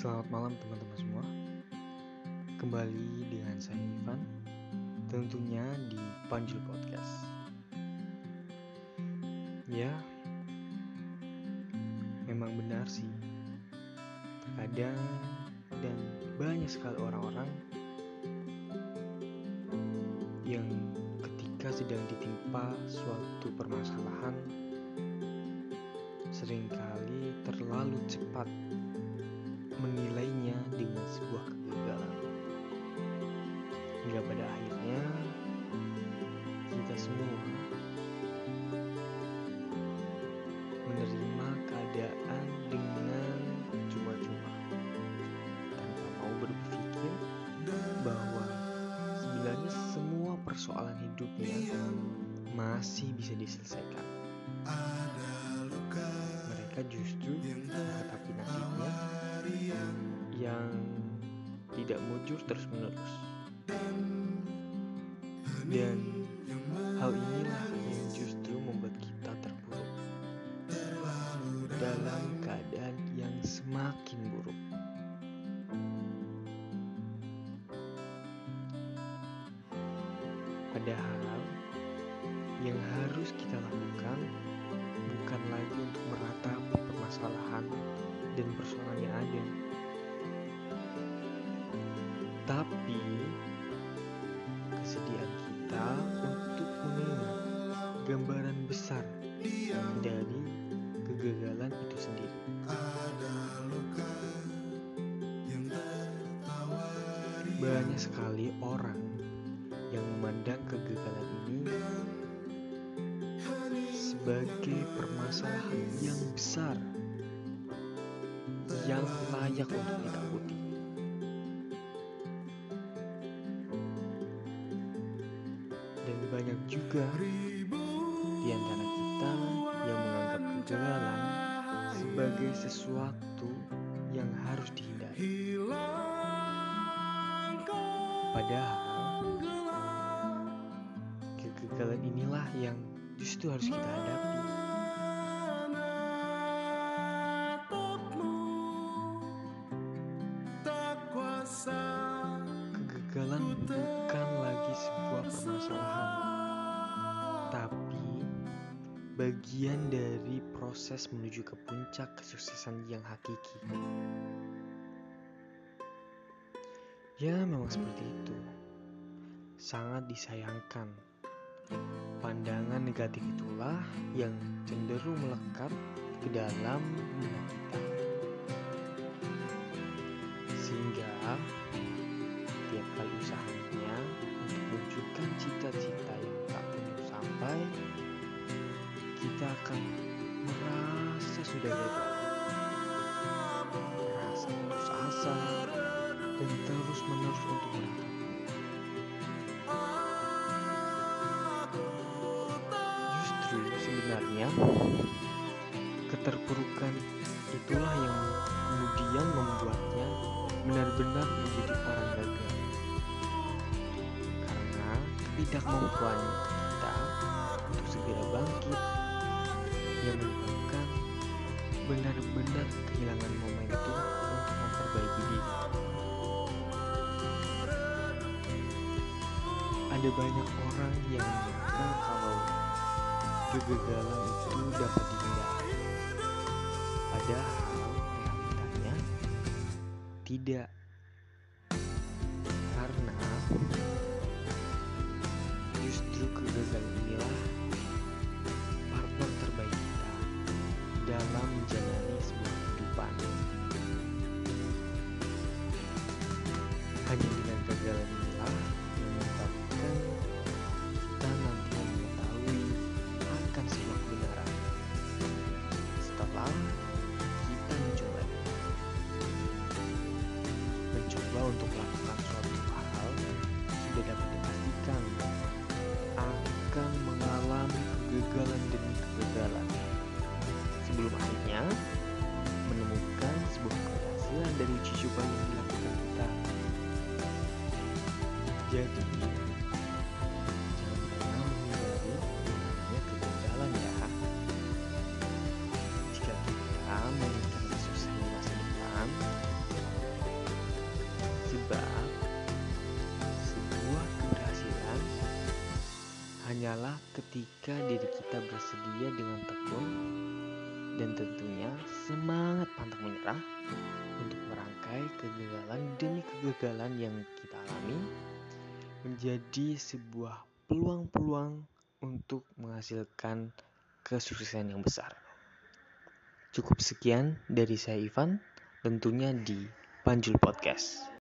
Selamat malam teman-teman semua. Kembali dengan saya Ivan. Tentunya di Panjul Podcast. Ya Memang benar sih. Terkadang Dan banyak sekali orang-orang Yang ketika sedang ditimpa suatu permasalahan Seringkali terlalu cepat menilainya dengan sebuah kegagalan. Hingga pada akhirnya kita semua menerima keadaan dengan cuma-cuma tanpa mau berpikir bahwa sebenarnya semua persoalan hidupnya masih bisa diselesaikan. Mereka justru menghadapi nasibnya yang tidak mujur terus-menerus. Dan hal inilah yang justru membuat kita terpuruk dalam keadaan yang semakin buruk. Padahal yang harus kita lakukan bukan lagi untuk meratapi permasalahan dan persoalan yang ada, tapi kesediaan kita untuk mengingat gambaran besar dari kegagalan itu sendiri. Banyak sekali orang yang memandang kegagalan ini sebagai permasalahan yang besar yang layak untuk ditakuti. Dan banyak juga di antara kita yang menganggap kegagalan sebagai sesuatu yang harus dihindari. Padahal justru harus kita hadapi. Kegagalan bukan lagi sebuah permasalahan, tapi bagian dari proses menuju ke puncak kesuksesan yang hakiki. Ya, memang seperti itu. Sangat disayangkan. Pandangan negatif itulah yang cenderung melekat ke dalam benak kita. Sehingga tiap kali usahanya untuk mewujudkan cita-cita yang tak kunjung sampai, kita akan merasa sudah gagal, merasa putus asa, dan terus menerus untuk menatap. Sebenarnya keterpurukan itulah yang kemudian membuatnya benar-benar menjadi orang gagal. Karena ketidakmampuan kita untuk segera bangkit yang menyebabkan benar-benar kehilangan momentum untuk memperbaiki diri. Ada banyak orang yang menyangka kalau kegagalan itu dapat dihindari. Padahal realitanya tidak. Karena justru kegagalan inilah partner terbaik kita dalam menjalani sebuah kehidupan. Hanya dengan kegagalan inilah jangan pernah menghindari namanya kegagalan ya jika kita menginginkan sukses di masa depan Sebab sebuah keberhasilan hanyalah ketika diri kita bersedia dengan tekun dan tentunya semangat pantang menyerah untuk merangkai kegagalan demi kegagalan yang kita alami menjadi sebuah peluang-peluang untuk menghasilkan kesuksesan yang besar. Cukup sekian dari saya Ivan, tentunya di Panjul Podcast.